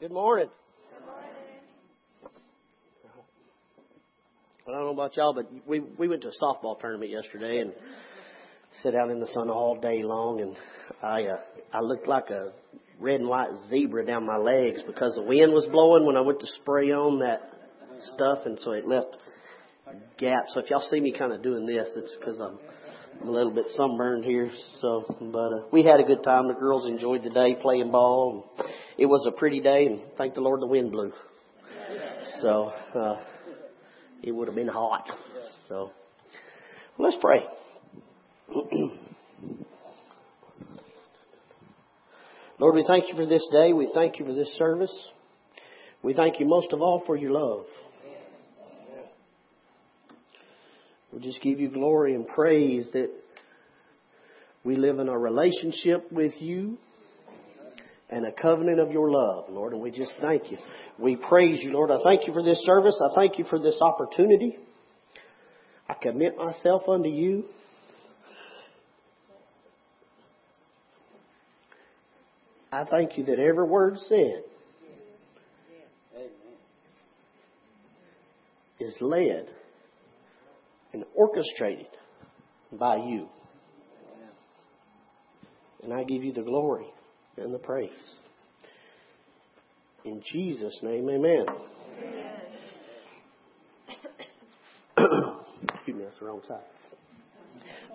Good morning. Good morning. I don't know about y'all, but we we went to a softball tournament yesterday and sat out in the sun all day long, and I uh, I looked like a red and white zebra down my legs because the wind was blowing when I went to spray on that stuff, and so it left gaps. So if y'all see me kind of doing this, it's because I'm a little bit sunburned here. So, but uh, we had a good time. The girls enjoyed the day playing ball. And it was a pretty day, and thank the Lord the wind blew. So uh, it would have been hot. So let's pray. Lord, we thank you for this day. We thank you for this service. We thank you most of all for your love. We just give you glory and praise that we live in a relationship with you and a covenant of your love, Lord, and we just thank you. We praise you, Lord. I thank you for this service. I thank you for this opportunity. I commit myself unto you. I thank you that every word said is led and orchestrated by you. And I give you the glory and the praise. In Jesus' name, amen. Excuse me, that's the wrong side.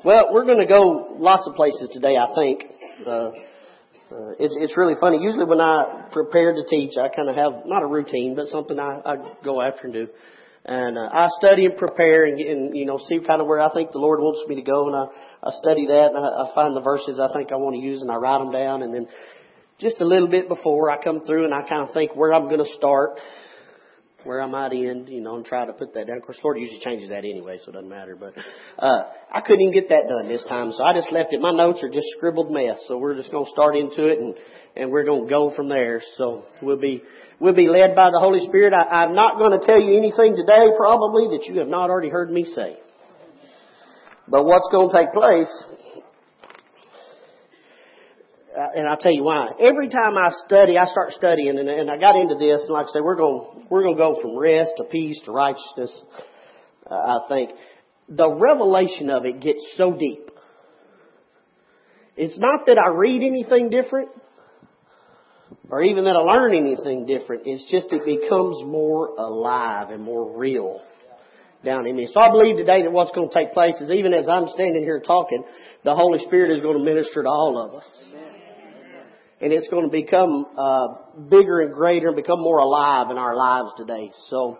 Well, we're going to go lots of places today, I think. Uh, uh, it's, it's really funny. Usually when I prepare to teach, I kind of have, not a routine, but something I, I go after and do. And uh, I study and prepare and, and, you know, see kind of where I think the Lord wants me to go. And I, I study that and I, I find the verses I think I want to use and I write them down. And then just a little bit before I come through and I kind of think where I'm going to start, where I might end, you know, and try to put that down. Of course, Lord usually changes that anyway, so it doesn't matter. But uh, I couldn't even get that done this time, so I just left it. My notes are just scribbled mess, so we're just going to start into it and and we're going to go from there. So we'll be we'll be led by the Holy Spirit. I, I'm not going to tell you anything today, probably that you have not already heard me say. But what's going to take place uh, and I'll tell you why. Every time I study, I start studying, and, and I got into this, and like I say, we're going we're going to go from rest to peace to righteousness. Uh, I think the revelation of it gets so deep. It's not that I read anything different, or even that I learn anything different. It's just it becomes more alive and more real down in me. So I believe today that what's going to take place is even as I'm standing here talking, the Holy Spirit is going to minister to all of us and it's going to become uh, bigger and greater and become more alive in our lives today. So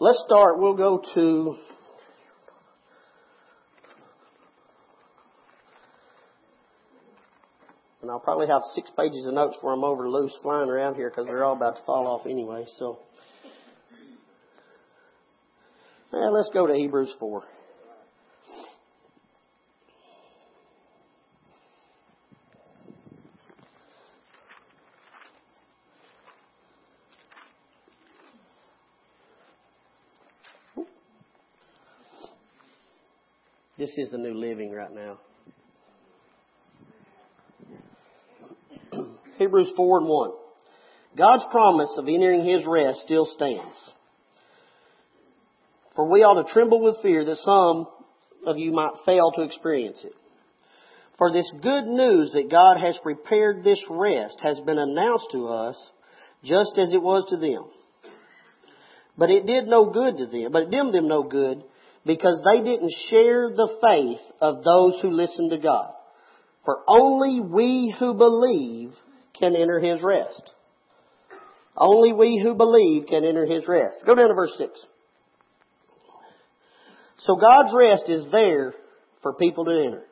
let's start. We'll go to. And I'll probably have six pages of notes for them over loose flying around here because they're all about to fall off anyway. So, yeah, let's go to Hebrews 4. This is the new living right now. Hebrews 4 and 1. God's promise of entering His rest still stands. For we ought to tremble with fear that some of you might fail to experience it. For this good news that God has prepared this rest has been announced to us just as it was to them. But it did no good to them, but it did them no good because they didn't share the faith of those who listen to God. For only we who believe can enter his rest. Only we who believe can enter his rest. Go down to verse 6. So God's rest is there for people to enter.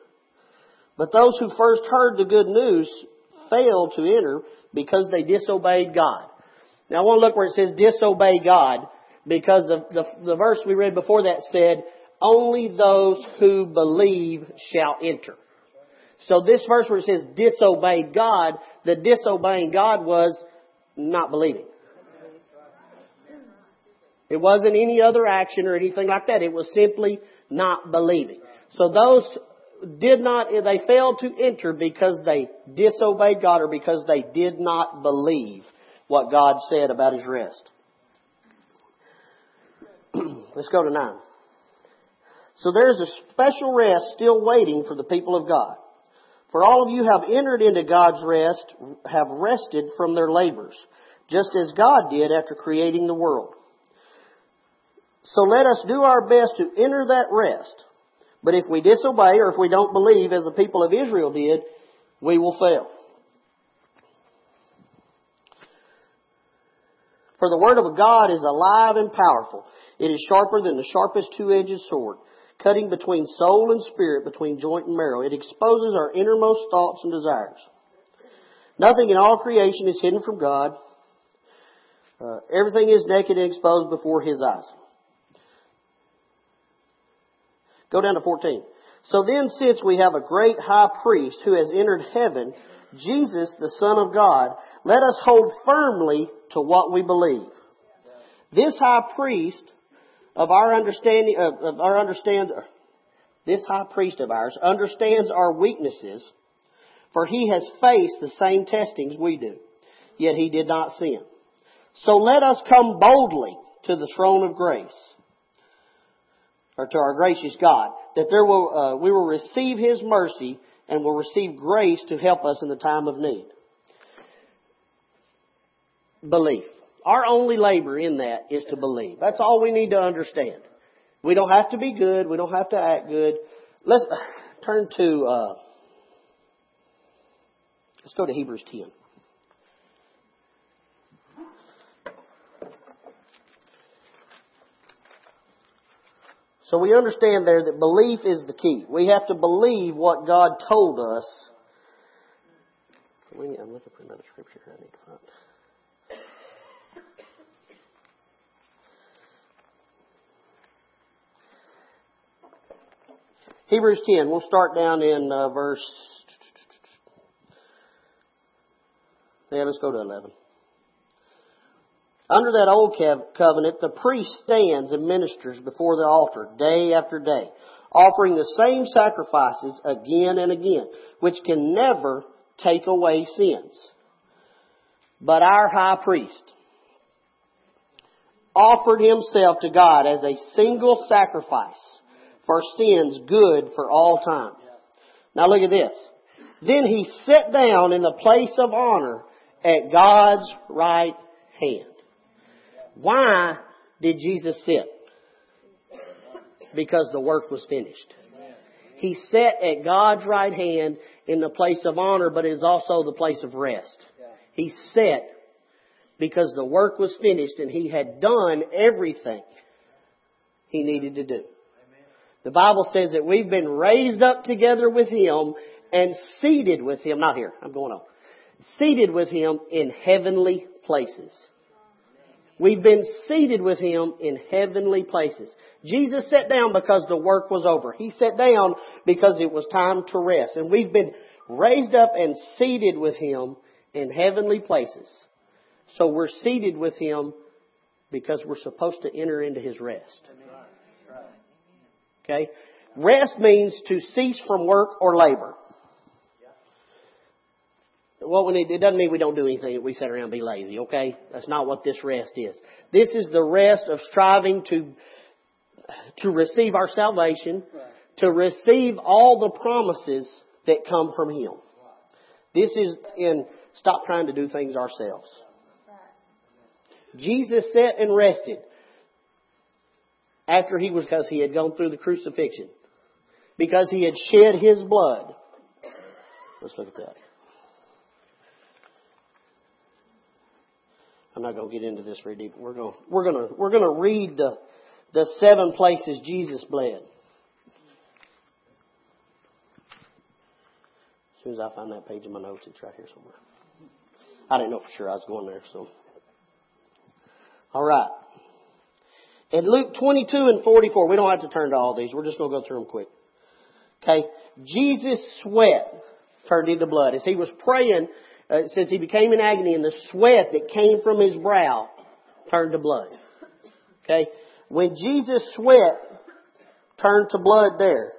But those who first heard the good news failed to enter because they disobeyed God. Now I want to look where it says disobey God because the, the, the verse we read before that said, only those who believe shall enter. So this verse where it says disobeyed God, the disobeying God was not believing. It wasn't any other action or anything like that. It was simply not believing. So those did not, they failed to enter because they disobeyed God or because they did not believe what God said about His rest. Let's go to 9. So there is a special rest still waiting for the people of God. For all of you have entered into God's rest, have rested from their labors, just as God did after creating the world. So let us do our best to enter that rest. But if we disobey or if we don't believe as the people of Israel did, we will fail. For the word of God is alive and powerful. It is sharper than the sharpest two-edged sword cutting between soul and spirit, between joint and marrow. It exposes our innermost thoughts and desires. Nothing in all creation is hidden from God. Uh, everything is naked and exposed before His eyes. Go down to 14. So then, since we have a great high priest who has entered heaven, Jesus, the Son of God, let us hold firmly to what we believe. This high priest of our understanding of, of our understand this high priest of ours understands our weaknesses, for he has faced the same testings we do, yet he did not sin. So let us come boldly to the throne of grace, or to our gracious God, that there will uh, we will receive His mercy and will receive grace to help us in the time of need. Belief. Our only labor in that is to believe. That's all we need to understand. We don't have to be good. We don't have to act good. Let's turn to, uh, let's go to Hebrews 10. So we understand there that belief is the key. We have to believe what God told us. I'm looking for another scripture I need to find. Hebrews 10. We'll start down in uh, verse. Yeah, let's go to 11. Under that old covenant, the priest stands and ministers before the altar day after day, offering the same sacrifices again and again, which can never take away sins. But our high priest offered himself to God as a single sacrifice for sins good for all time. Now look at this. Then he sat down in the place of honor at God's right hand. Why did Jesus sit? Because the work was finished. He sat at God's right hand in the place of honor, but it is also the place of rest. He sat because the work was finished and he had done everything he needed to do. The Bible says that we've been raised up together with Him and seated with Him, not here, I'm going on, seated with Him in heavenly places. We've been seated with Him in heavenly places. Jesus sat down because the work was over. He sat down because it was time to rest. And we've been raised up and seated with Him in heavenly places. So we're seated with Him because we're supposed to enter into His rest. Okay? Rest means to cease from work or labor. What we need, it doesn't mean we don't do anything, we sit around and be lazy, okay? That's not what this rest is. This is the rest of striving to, to receive our salvation, to receive all the promises that come from Him. This is in stop trying to do things ourselves. Jesus sat and rested after he was, because he had gone through the crucifixion. Because he had shed his blood. Let's look at that. I'm not going to get into this very deep. We're going, we're going to, we're going to read the, the seven places Jesus bled. As soon as I find that page in my notes, it's right here somewhere. I didn't know for sure I was going there, so. All right. In Luke 22 and 44, we don't have to turn to all these. We're just going to go through them quick. Okay. Jesus' sweat turned into blood. As he was praying, uh, says he became in agony and the sweat that came from his brow turned to blood. Okay. When Jesus' sweat turned to blood there,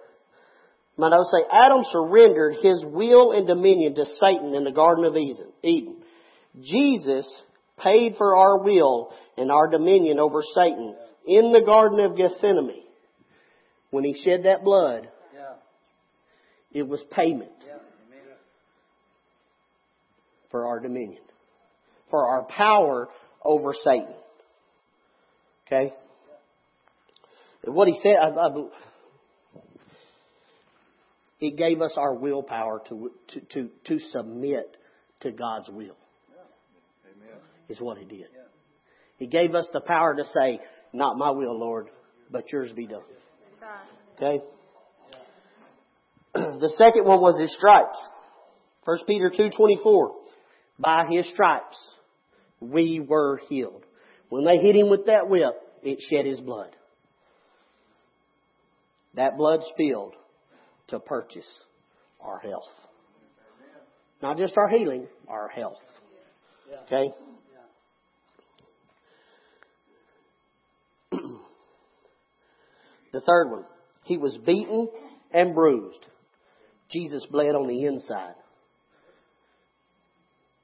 might I say, Adam surrendered his will and dominion to Satan in the Garden of Eden. Jesus paid for our will and our dominion over Satan in the Garden of Gethsemane. When he shed that blood, it was payment for our dominion, for our power over Satan. Okay? And what he said, I, I, it gave us our willpower to, to, to, to submit to God's will. Is what he did. He gave us the power to say, not my will, Lord, but yours be done. Okay? The second one was his stripes. 1 Peter 2.24. By his stripes we were healed. When they hit him with that whip, it shed his blood. That blood spilled to purchase our health. Not just our healing, our health. Okay? The third one. He was beaten and bruised. Jesus bled on the inside,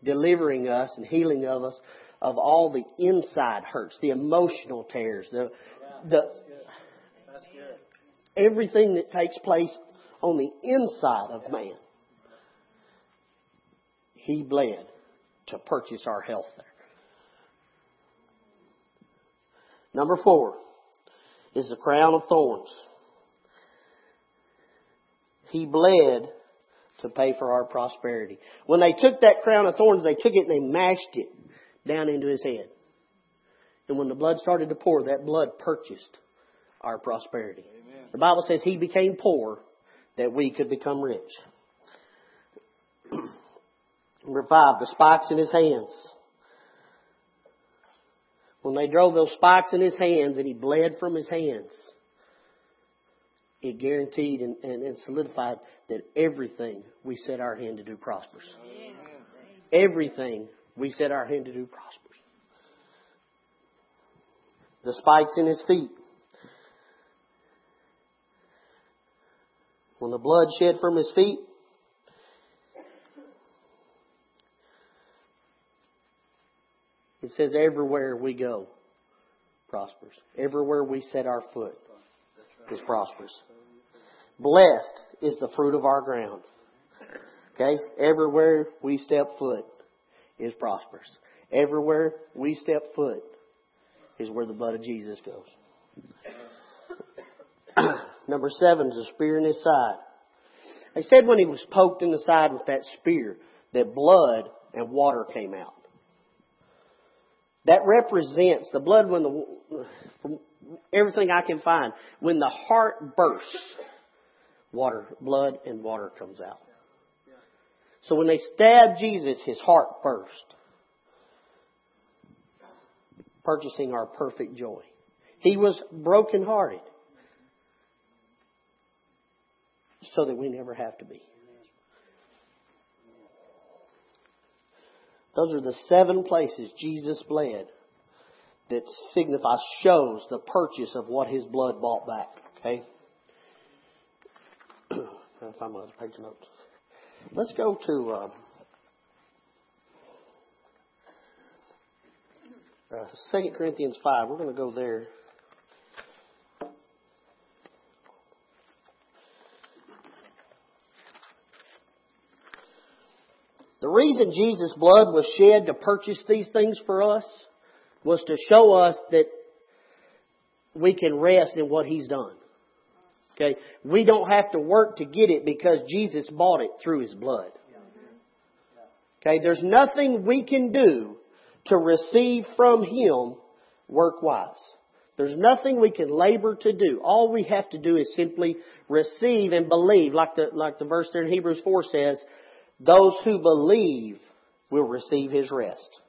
delivering us and healing of us of all the inside hurts, the emotional tears, the the everything that takes place on the inside of man. He bled to purchase our health there. Number four is the crown of thorns. He bled to pay for our prosperity. When they took that crown of thorns, they took it and they mashed it down into his head. And when the blood started to pour, that blood purchased our prosperity. Amen. The Bible says he became poor that we could become rich. Number five, the spikes in his hands. When they drove those spikes in his hands and he bled from his hands, it guaranteed and, and, and solidified that everything we set our hand to do prospers. Everything we set our hand to do prospers. The spikes in his feet. When the blood shed from his feet, it says everywhere we go prospers. Everywhere we set our foot is prosperous. Blessed is the fruit of our ground. Okay? Everywhere we step foot is prosperous. Everywhere we step foot is where the blood of Jesus goes. Number seven is a spear in his side. They said when he was poked in the side with that spear, that blood and water came out. That represents the blood when the, from everything I can find, when the heart bursts, water, blood and water comes out. So when they stabbed Jesus, his heart burst, purchasing our perfect joy. He was brokenhearted so that we never have to be. Those are the seven places Jesus bled that signifies, shows the purchase of what his blood bought back. Okay? I'll find my other page notes. Let's go to uh, uh, 2 Corinthians 5. We're going to go there. The reason Jesus' blood was shed to purchase these things for us was to show us that we can rest in what He's done. Okay? We don't have to work to get it because Jesus bought it through His blood. Okay? There's nothing we can do to receive from Him work-wise. There's nothing we can labor to do. All we have to do is simply receive and believe, like the, like the verse there in Hebrews 4 says, those who believe will receive his rest.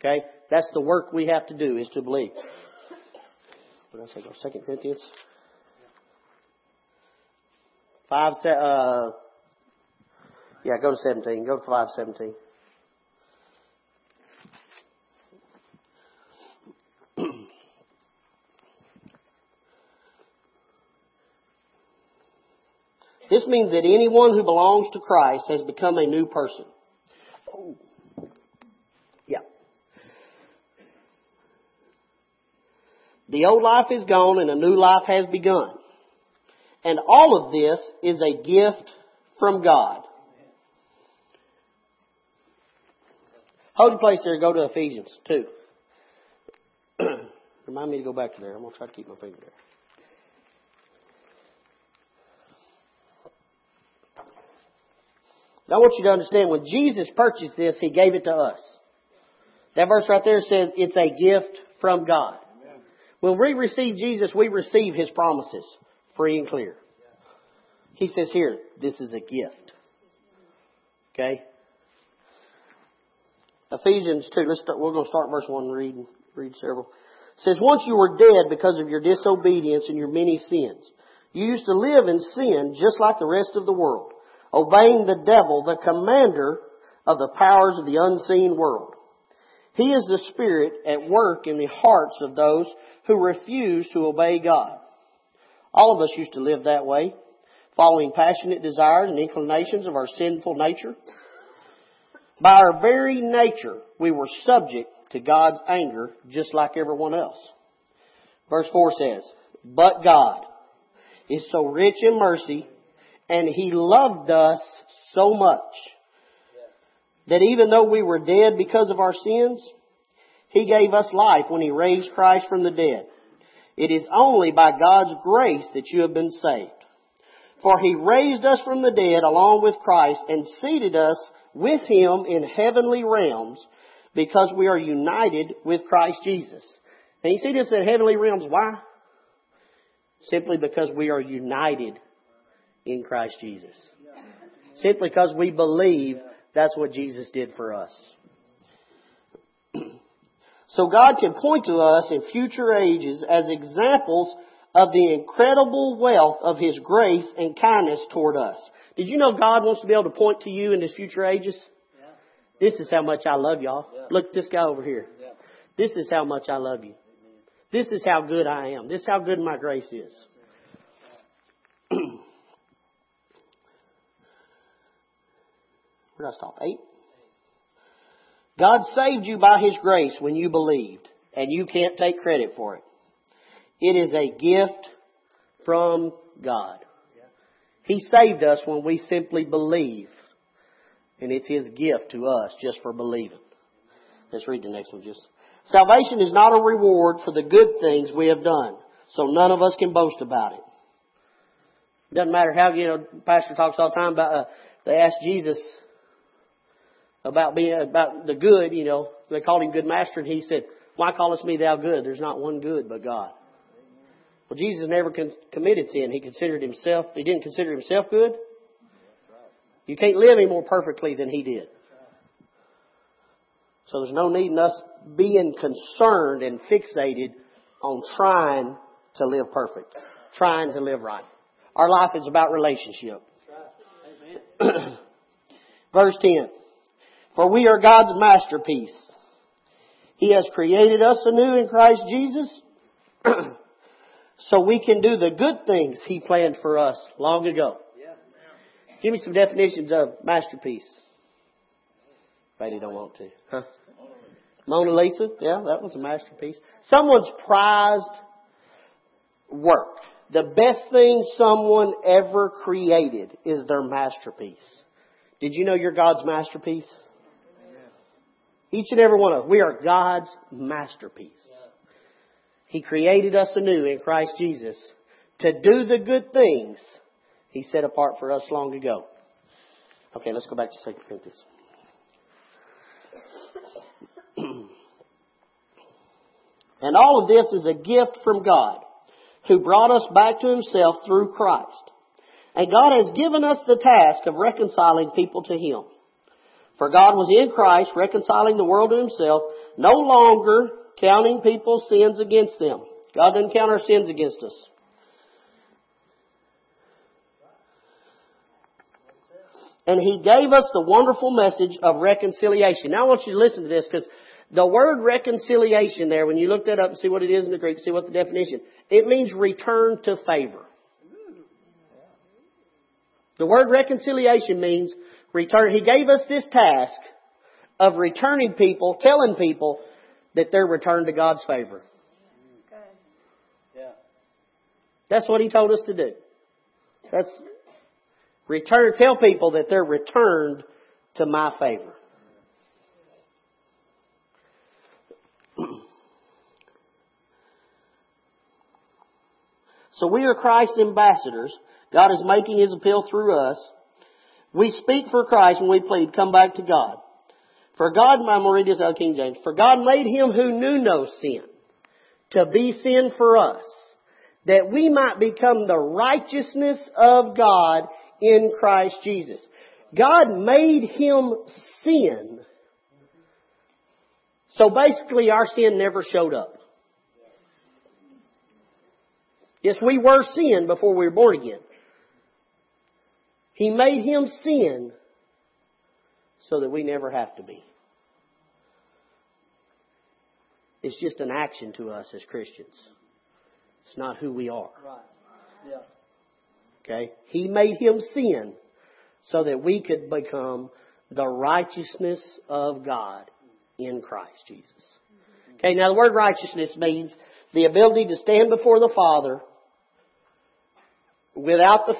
Okay? That's the work we have to do is to believe. What did I say? Second Corinthians? Five, uh, yeah, go to 17. Go to 517. This means that anyone who belongs to Christ has become a new person. Oh. Yeah. The old life is gone and a new life has begun. And all of this is a gift from God. Hold your place there. Go to Ephesians 2. Remind me to go back to there. I'm going to try to keep my finger there. Now I want you to understand when Jesus purchased this, He gave it to us. That verse right there says it's a gift from God. When we receive Jesus, we receive His promises, free and clear. He says here, this is a gift. Okay? Ephesians 2, let's start, we're going to start verse 1 and read, read several. It says, Once you were dead because of your disobedience and your many sins. You used to live in sin just like the rest of the world, obeying the devil, the commander of the powers of the unseen world. He is the spirit at work in the hearts of those who refuse to obey God. All of us used to live that way, following passionate desires and inclinations of our sinful nature. By our very nature, we were subject to God's anger just like everyone else. Verse 4 says, But God is so rich in mercy and He loved us so much that even though we were dead because of our sins, He gave us life when He raised Christ from the dead. It is only by God's grace that you have been saved. For He raised us from the dead along with Christ and seated us with Him in heavenly realms because we are united with Christ Jesus. And you see this in heavenly realms. Why? Simply because we are united in Christ Jesus. Simply because we believe that's what Jesus did for us. so God can point to us in future ages as examples of the incredible wealth of His grace and kindness toward us. Did you know God wants to be able to point to you in His future ages? Yeah. This is how much I love y'all. Yeah. Look this guy over here. Yeah. This is how much I love you. This is how good I am. This is how good my grace is. Where did I stop? Eight? God saved you by His grace when you believed, and you can't take credit for it. It is a gift from God. He saved us when we simply believe. And it's His gift to us just for believing. Let's read the next one just. Salvation is not a reward for the good things we have done. So none of us can boast about it. Doesn't matter how, you know, Pastor talks all the time about, uh, they asked Jesus about being, about the good, you know, they called him good master and he said, why callest me thou good? There's not one good but God. Well, Jesus never con- committed sin. He considered himself, he didn't consider himself good. You can't live any more perfectly than he did. So there's no need in us being concerned and fixated on trying to live perfect, trying to live right. Our life is about relationship. Verse 10. For we are God's masterpiece. He has created us anew in Christ Jesus so we can do the good things He planned for us long ago. Give me some definitions of masterpiece. Betty don't want to. Huh? Mona Lisa, yeah, that was a masterpiece. Someone's prized work. The best thing someone ever created is their masterpiece. Did you know you're God's masterpiece? Each and every one of us, we are God's masterpiece. He created us anew in Christ Jesus to do the good things He set apart for us long ago. Okay, let's go back to 2 Corinthians. and all of this is a gift from God who brought us back to Himself through Christ. And God has given us the task of reconciling people to Him. For God was in Christ reconciling the world to Himself, no longer counting people's sins against them. God doesn't count our sins against us. And He gave us the wonderful message of reconciliation. Now I want you to listen to this because the word reconciliation there, when you look that up and see what it is in the Greek, see what the definition, it means return to favor. The word reconciliation means return. He gave us this task of returning people, telling people that they're returned to God's favor. That's what he told us to do. That's return, tell people that they're returned to my favor. so we are Christ's ambassadors. God is making His appeal through us. We speak for Christ when we plead, come back to God. For God, my read out King James. For God made him who knew no sin to be sin for us, that we might become the righteousness of God in Christ Jesus. God made him sin. So basically our sin never showed up. Yes, we were sin before we were born again. He made him sin so that we never have to be. It's just an action to us as Christians. It's not who we are. Right. Yeah. Okay? He made him sin so that we could become the righteousness of God in Christ Jesus. Okay, now the word righteousness means the ability to stand before the Father without the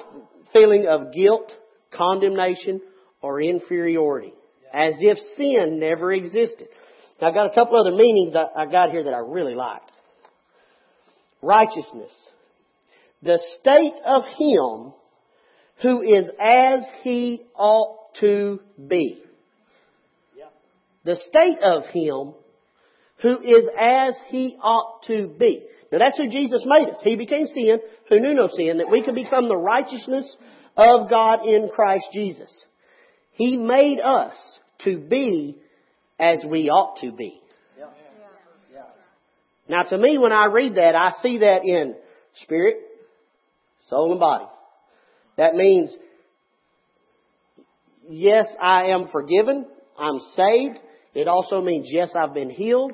feeling of guilt, condemnation, or inferiority. As if sin never existed. Now I've got a couple other meanings I got here that I really liked. Righteousness. The state of him who is as he ought to be. The state of him who is as he ought to be. Now that's who Jesus made us. He became sin who knew no sin that we could become the righteousness of God in Christ Jesus. He made us to be as we ought to be. Now to me, when I read that, I see that in spirit, soul, and body. That means, yes, I am forgiven. I'm saved. It also means, yes, I've been healed.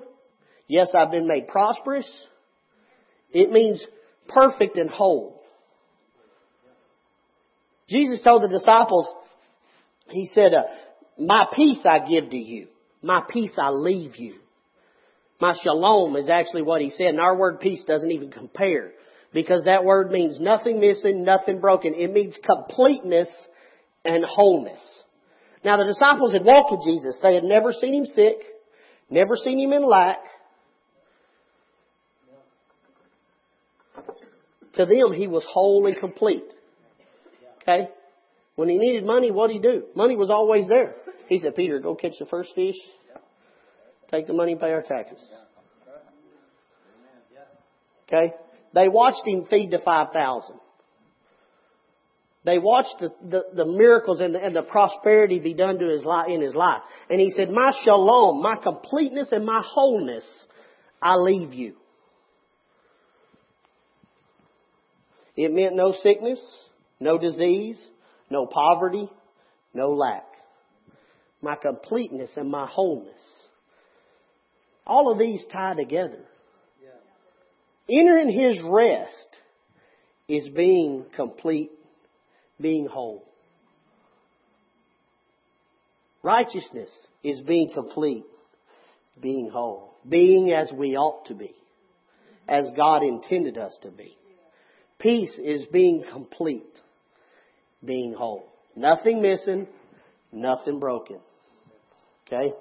Yes, I've been made prosperous. It means perfect and whole. Jesus told the disciples, He said, uh, my peace I give to you. My peace I leave you. My shalom is actually what he said, and our word peace doesn't even compare. Because that word means nothing missing, nothing broken. It means completeness and wholeness. Now the disciples had walked with Jesus. They had never seen him sick, never seen him in lack. To them, he was whole and complete. Okay? When he needed money, what did he do? Money was always there. He said, Peter, go catch the first fish. Take the money and pay our taxes. Okay? They watched him feed the 5,000. They watched the, the, the miracles and the, and the, prosperity be done to his life, in his life. And he said, my shalom, my completeness and my wholeness, I leave you. It meant no sickness, no disease, no poverty, no lack. My completeness and my wholeness. All of these tie together. Entering his rest is being complete, being whole. Righteousness is being complete, being whole. Being as we ought to be. As God intended us to be. Peace is being complete being whole. Nothing missing, nothing broken. Okay?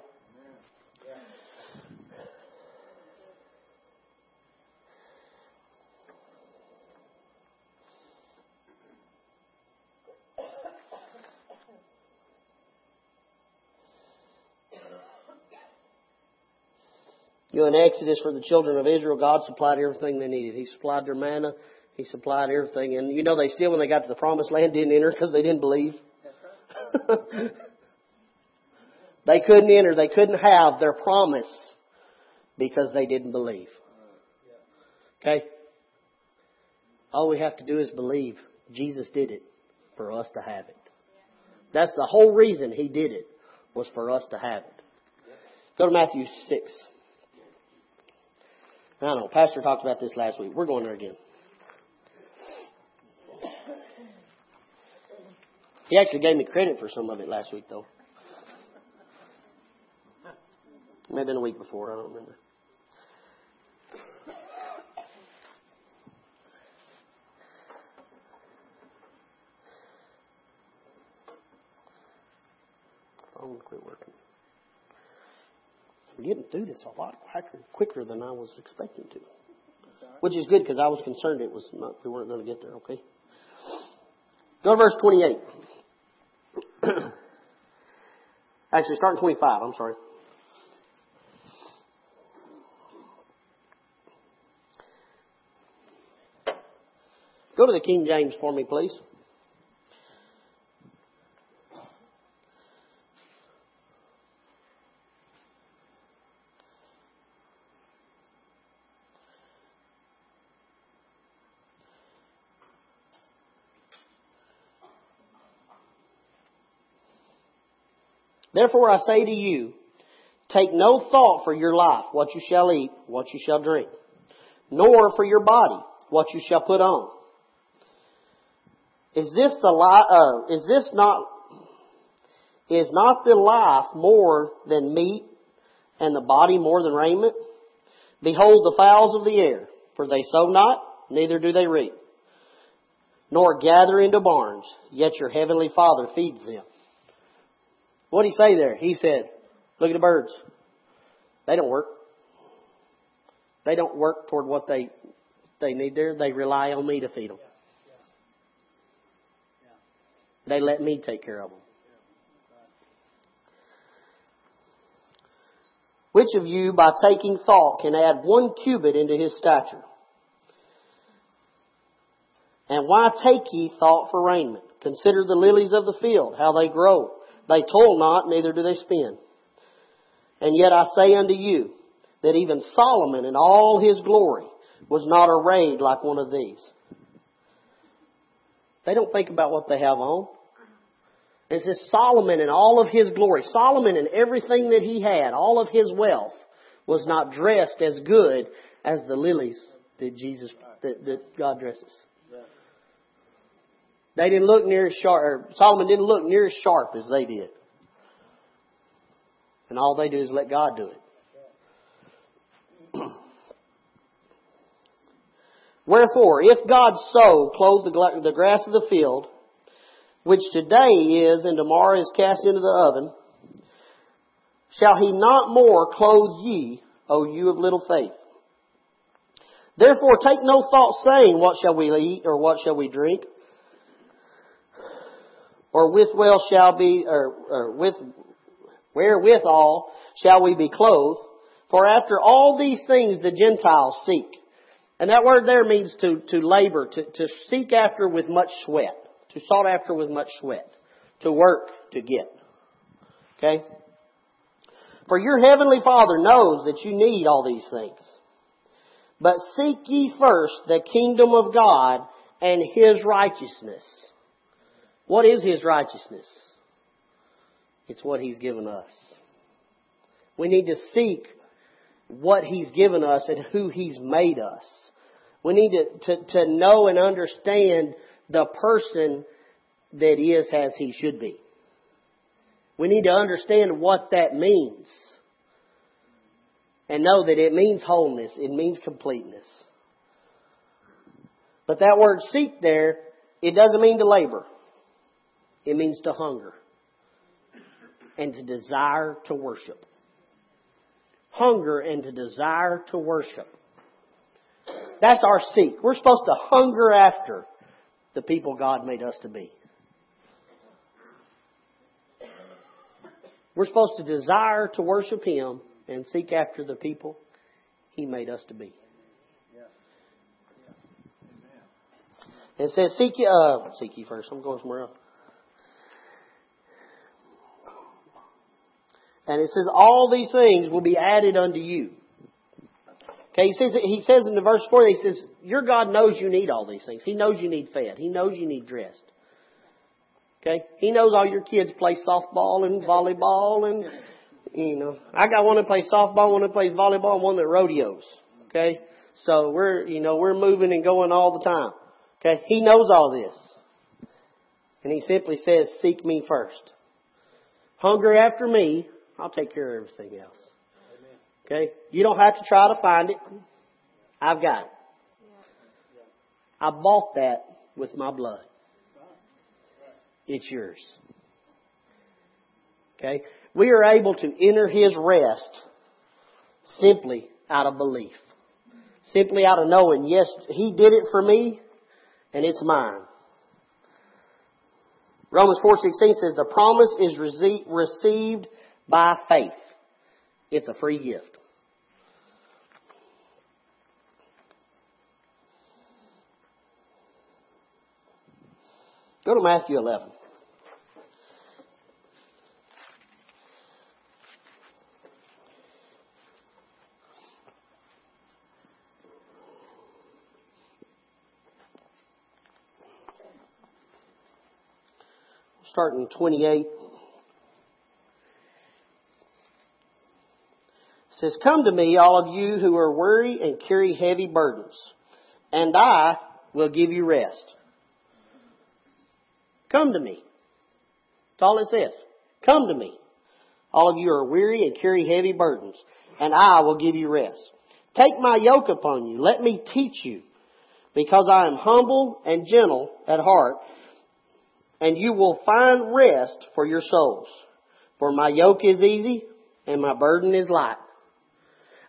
You know, in Exodus for the children of Israel, God supplied everything they needed. He supplied their manna. He supplied everything. And you know, they still, when they got to the promised land, didn't enter because they didn't believe. they couldn't enter. They couldn't have their promise because they didn't believe. Okay? All we have to do is believe Jesus did it for us to have it. That's the whole reason he did it was for us to have it. Go to Matthew 6. I don't know. Pastor talked about this last week. We're going there again. He actually gave me credit for some of it last week, though. It may have been a week before. I don't remember. I'm going to quit working. I'm getting through this a lot quicker, quicker than I was expecting to, which is good because I was concerned it was not, we weren't going to get there. Okay. Go to verse 28. Actually, starting 25, I'm sorry. Go to the King James for me, please. Therefore I say to you, take no thought for your life, what you shall eat, what you shall drink, nor for your body, what you shall put on. Is this the li- uh, is this not is not the life more than meat and the body more than raiment? Behold the fowls of the air, for they sow not, neither do they reap, nor gather into barns, yet your heavenly Father feeds them. What did he say there? He said, look at the birds. They don't work. They don't work toward what they, they need there. They rely on me to feed them. They let me take care of them. Which of you, by taking thought, can add one cubit into his stature? And why take ye thought for raiment? Consider the lilies of the field, how they grow. They toil not, neither do they spin. And yet I say unto you that even Solomon in all his glory was not arrayed like one of these. They don't think about what they have on. It says Solomon in all of his glory, Solomon in everything that he had, all of his wealth, was not dressed as good as the lilies that Jesus, that, that God dresses. They didn't look near as sharp, Solomon didn't look near as sharp as they did. And all they do is let God do it. Wherefore, if God so clothe the, the grass of the field, which today is and tomorrow is cast into the oven, shall he not more clothe ye, O you of little faith? Therefore take no thought saying, what shall we eat, or what shall we drink? Or with well shall be, or, or with, wherewithal shall we be clothed? For after all these things the Gentiles seek. And that word there means to, to labor, to, to seek after with much sweat. To sought after with much sweat. To work to get. Okay? For your heavenly Father knows that you need all these things. But seek ye first the kingdom of God and His righteousness what is His righteousness? It's what He's given us. We need to seek what He's given us and who He's made us. We need to, to, to know and understand the person that is as He should be. We need to understand what that means. And know that it means wholeness. It means completeness. But that word seek there, it doesn't mean to labor. It means to hunger and to desire to worship. Hunger and to desire to worship. That's our seek. We're supposed to hunger after the people God made us to be. We're supposed to desire to worship Him and seek after the people He made us to be. It says, seek ye, uh, seek ye first. I'm going somewhere else. And it says, all these things will be added unto you. Okay, he says, he says in the verse 4, he says, your God knows you need all these things. He knows you need fed. He knows you need dressed. Okay? He knows all your kids play softball and volleyball and, you know, I got one that plays softball, one that plays volleyball, and one that rodeos. Okay? So we're, you know, we're moving and going all the time. Okay? He knows all this. And he simply says, seek me first. Hunger after me, I'll take care of everything else. Okay? You don't have to try to find it. I've got it. I bought that with my blood. It's yours. Okay? We are able to enter His rest simply out of belief. Simply out of knowing, yes, He did it for me, and it's mine. Romans 4.16 says the promise is received by faith. It's a free gift. Go to Matthew 11. Starting 28. Says, Come to me, all of you who are weary and carry heavy burdens, and I will give you rest. Come to me. That's all it says. Come to me. All of you are weary and carry heavy burdens, and I will give you rest. Take my yoke upon you. Let me teach you, because I am humble and gentle at heart, and you will find rest for your souls. For my yoke is easy and my burden is light.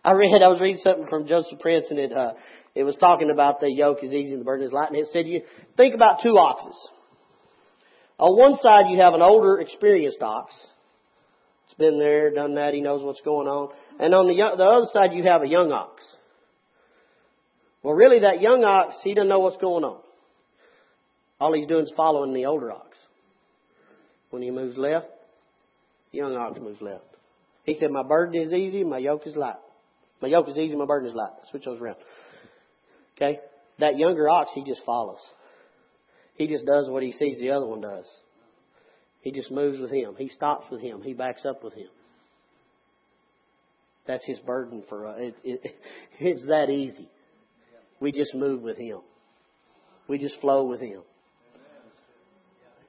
I read, I was reading something from Joseph Prince and it, uh, it was talking about the yoke is easy and the burden is light. And it said, you think about two oxes. On one side, you have an older, experienced ox. It's been there, done that, he knows what's going on. And on the, the other side, you have a young ox. Well, really, that young ox, he doesn't know what's going on. All he's doing is following the older ox. When he moves left, the young ox moves left. He said, My burden is easy, my yoke is light. My yoke is easy, my burden is light. Switch those around. Okay? That younger ox, he just follows. He just does what he sees the other one does. He just moves with him. He stops with him. He backs up with him. That's his burden for us. It, it, it's that easy. We just move with him. We just flow with him.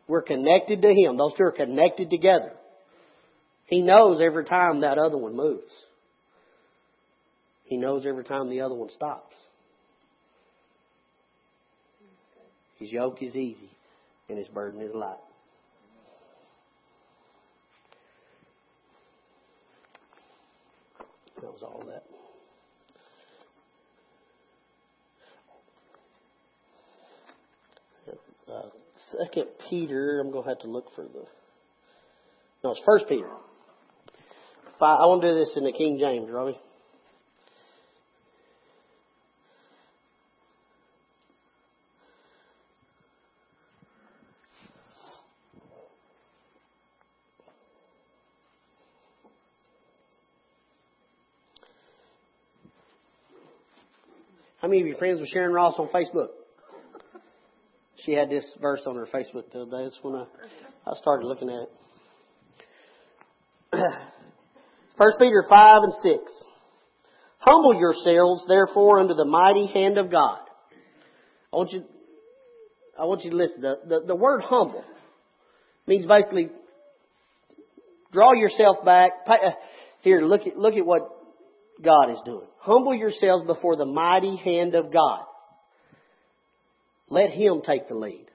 We're connected to him. Those two are connected together. He knows every time that other one moves. He knows every time the other one stops. His yoke is easy and his burden is light. That was all that. Uh, Second Peter, I'm going to have to look for the. No, it's First Peter. I want to do this in the King James, Robbie. How of you friends with Sharon Ross on Facebook? She had this verse on her Facebook the other day. That's when I, I started looking at it. First Peter 5 and 6. Humble yourselves, therefore, under the mighty hand of God. I want you, I want you to listen. The, the, the word humble means basically draw yourself back. Uh, here, look at, look at what God is doing. Humble yourselves before the mighty hand of God. Let Him take the lead.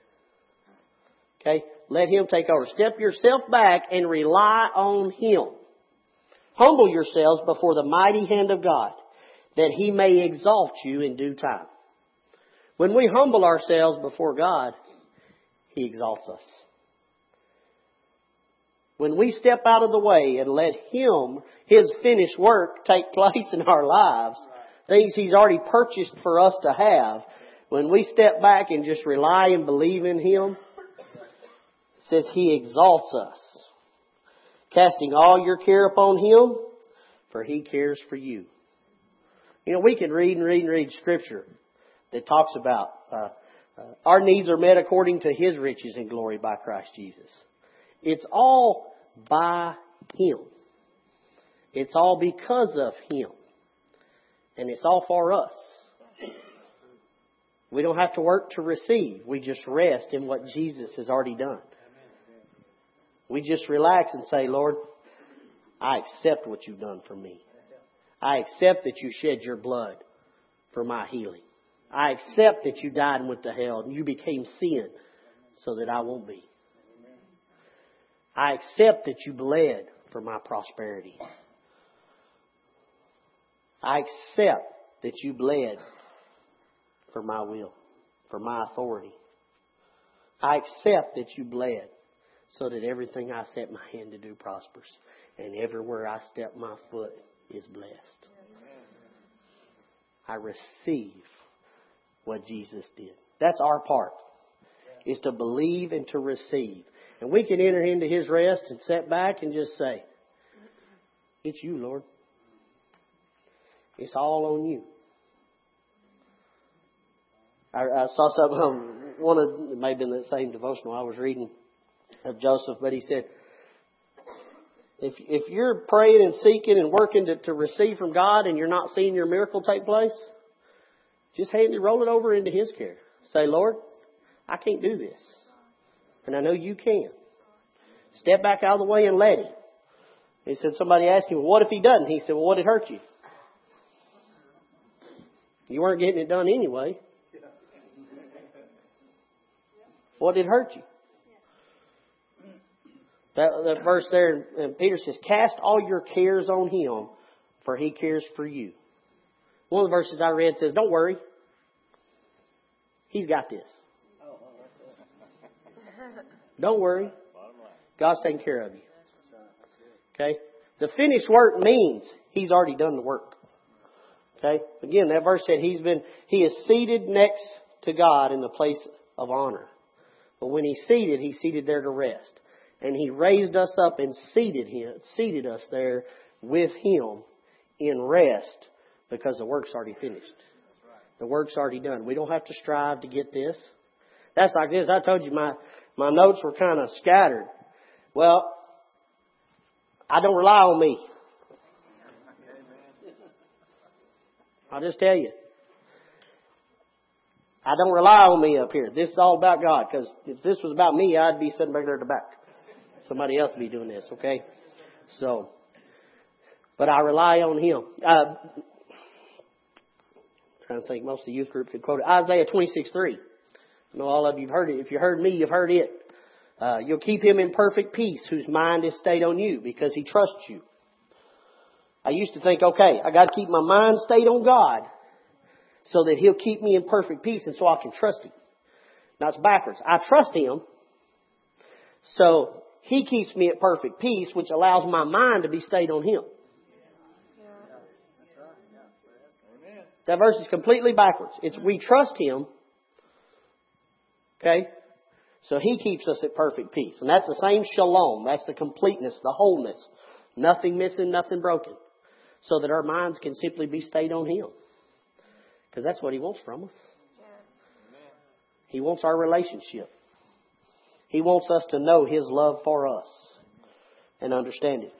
Okay? Let Him take over. Step yourself back and rely on Him. Humble yourselves before the mighty hand of God, that He may exalt you in due time. When we humble ourselves before God, He exalts us. When we step out of the way and let Him, His finished work take place in our lives, things He's already purchased for us to have, when we step back and just rely and believe in Him, says He exalts us. Casting all your care upon Him, for He cares for you. You know, we can read and read and read Scripture that talks about uh, uh, our needs are met according to His riches and glory by Christ Jesus. It's all by Him. It's all because of Him. And it's all for us. We don't have to work to receive. We just rest in what Jesus has already done. We just relax and say, Lord, I accept what you've done for me. I accept that you shed your blood for my healing. I accept that you died and went to hell and you became sin so that I won't be. I accept that you bled for my prosperity. I accept that you bled for my will, for my authority. I accept that you bled so that everything I set my hand to do prospers. And everywhere I step my foot is blessed. I receive what Jesus did. That's our part. Is to believe and to receive. And we can enter into His rest and sit back and just say, It's you, Lord. It's all on you. I, I saw something, um, one of, it may have been the same devotional I was reading of Joseph, but he said, if, if you're praying and seeking and working to, to receive from God and you're not seeing your miracle take place, just hand it, roll it over into His care. Say, Lord, I can't do this. And I know you can. Step back out of the way and let Him. He said, somebody asked him, what if He doesn't? He said, well, what did hurt you? You weren't getting it done anyway. What did hurt you? That, that verse there, and Peter says, Cast all your cares on him, for he cares for you. One of the verses I read says, Don't worry. He's got this. Don't worry. God's taking care of you. Okay? The finished work means He's already done the work. Okay? Again, that verse said He's been, He is seated next to God in the place of honor. But when He's seated, He's seated there to rest. And He raised us up and seated Him, seated us there with Him in rest because the work's already finished. The work's already done. We don't have to strive to get this. That's like this. I told you my, my notes were kind of scattered. Well, I don't rely on me. I'll just tell you. I don't rely on me up here. This is all about God. Because if this was about me, I'd be sitting back there at the back. Somebody else would be doing this, okay? So, but I rely on Him. Uh, trying to think, most of the youth group could quote it. Isaiah 26, 3. I know all of you have heard it. If you heard me, you've heard it. Uh, you'll keep him in perfect peace whose mind is stayed on you because he trusts you. I used to think, okay, I got to keep my mind stayed on God so that He'll keep me in perfect peace and so I can trust Him. Now it's backwards. I trust Him so He keeps me at perfect peace, which allows my mind to be stayed on Him. That verse is completely backwards. It's we trust Him, okay, so He keeps us at perfect peace. And that's the same shalom. That's the completeness, the wholeness. Nothing missing, nothing broken so that our minds can simply be stayed on Him. Because that's what He wants from us. He wants our relationship. He wants us to know His love for us and understand it.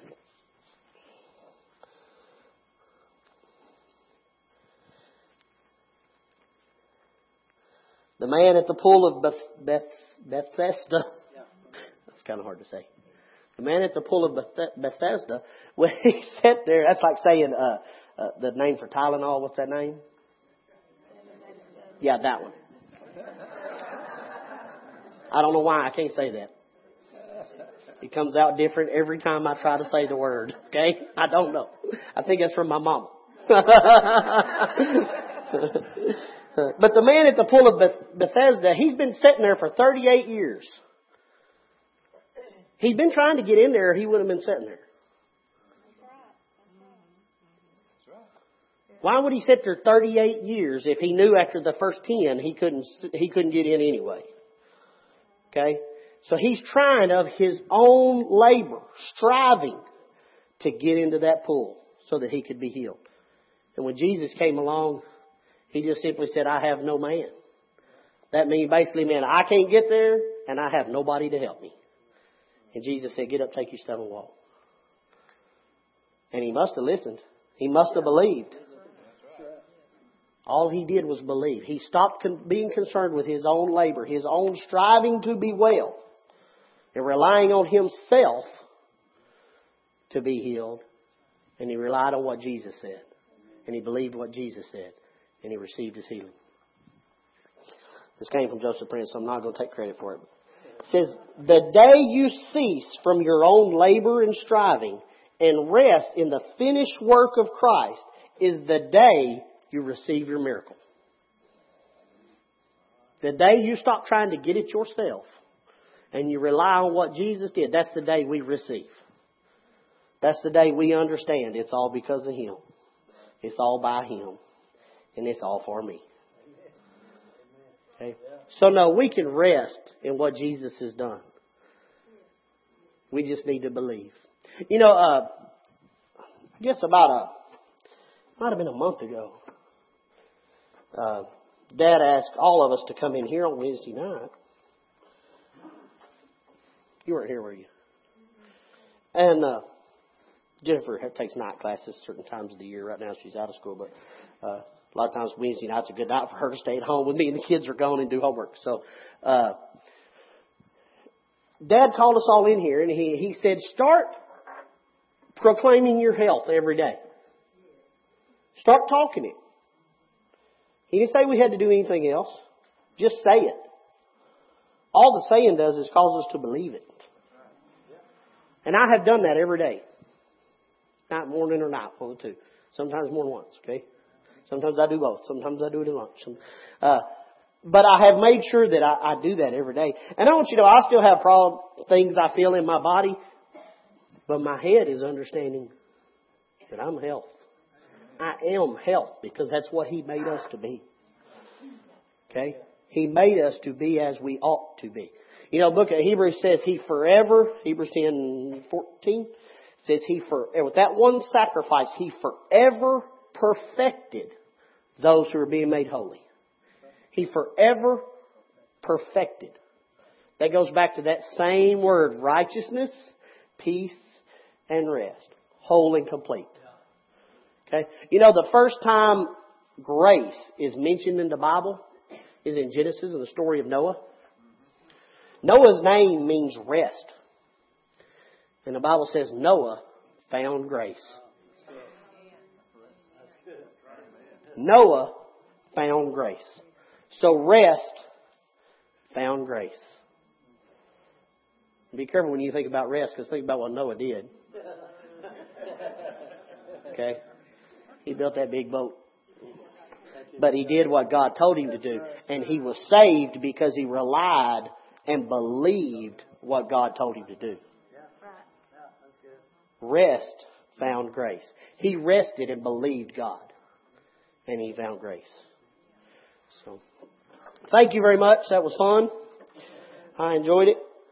The man at the pool of Beth, Beth, Bethesda. That's kind of hard to say. The man at the pool of Beth, Bethesda, when he sat there, that's like saying uh, uh, the name for Tylenol. What's that name? Yeah, that one. I don't know why I can't say that. It comes out different every time I try to say the word. Okay? I don't know. I think it's from my mama. but the man at the pool of Bethesda, he's been sitting there for 38 years. He'd been trying to get in there, he wouldn't have been sitting there. Why would he sit there 38 years if he knew after the first 10 he couldn't, he couldn't get in anyway? Okay? So he's trying of his own labor, striving to get into that pool so that he could be healed. And when Jesus came along, he just simply said, I have no man. That means basically meant I can't get there and I have nobody to help me. And Jesus said, Get up, take your stone and walk. And he must have listened. He must have believed. All he did was believe. He stopped con- being concerned with his own labor, his own striving to be well, and relying on himself to be healed. And he relied on what Jesus said. And he believed what Jesus said. And he received his healing. This came from Joseph Prince, so I'm not going to take credit for it. It says, the day you cease from your own labor and striving and rest in the finished work of Christ is the day you receive your miracle. The day you stop trying to get it yourself and you rely on what Jesus did, that's the day we receive. That's the day we understand it's all because of Him. It's all by Him. And it's all for me. Okay? So no, we can rest in what Jesus has done. We just need to believe. You know, uh, I guess about a, might have been a month ago, uh, Dad asked all of us to come in here on Wednesday night. You weren't here, were you? And uh, Jennifer takes night classes certain times of the year. Right now she's out of school, but uh, lot of times Wednesday night's a good night for her to stay at home with me and the kids are gone and do homework. So, uh, Dad called us all in here and he, he said, start proclaiming your health every day. Start talking it. He didn't say we had to do anything else. Just say it. All the saying does is cause us to believe it. And I have done that every day. Night, morning, or night, one of the two. Sometimes more than once, okay? Sometimes I do both. Sometimes I do it at lunch. Uh, but I have made sure that I, I do that every day. And I want you to know, I still have problem, things I feel in my body, but my head is understanding that I'm health. I am health because that's what He made us to be. Okay? He made us to be as we ought to be. You know, book of Hebrews says He forever, Hebrews 10, 14, says He for, with that one sacrifice, He forever perfected those who are being made holy. He forever perfected. That goes back to that same word, righteousness, peace, and rest. Whole and complete. Okay? You know, the first time grace is mentioned in the Bible is in Genesis in the story of Noah. Noah's name means rest. And the Bible says Noah found grace. Noah found grace. So rest found grace. Be careful when you think about rest because think about what Noah did. Okay? He built that big boat. But he did what God told him to do. And he was saved because he relied and believed what God told him to do. Rest found grace. He rested and believed God. And he found grace. So, thank you very much. That was fun. I enjoyed it.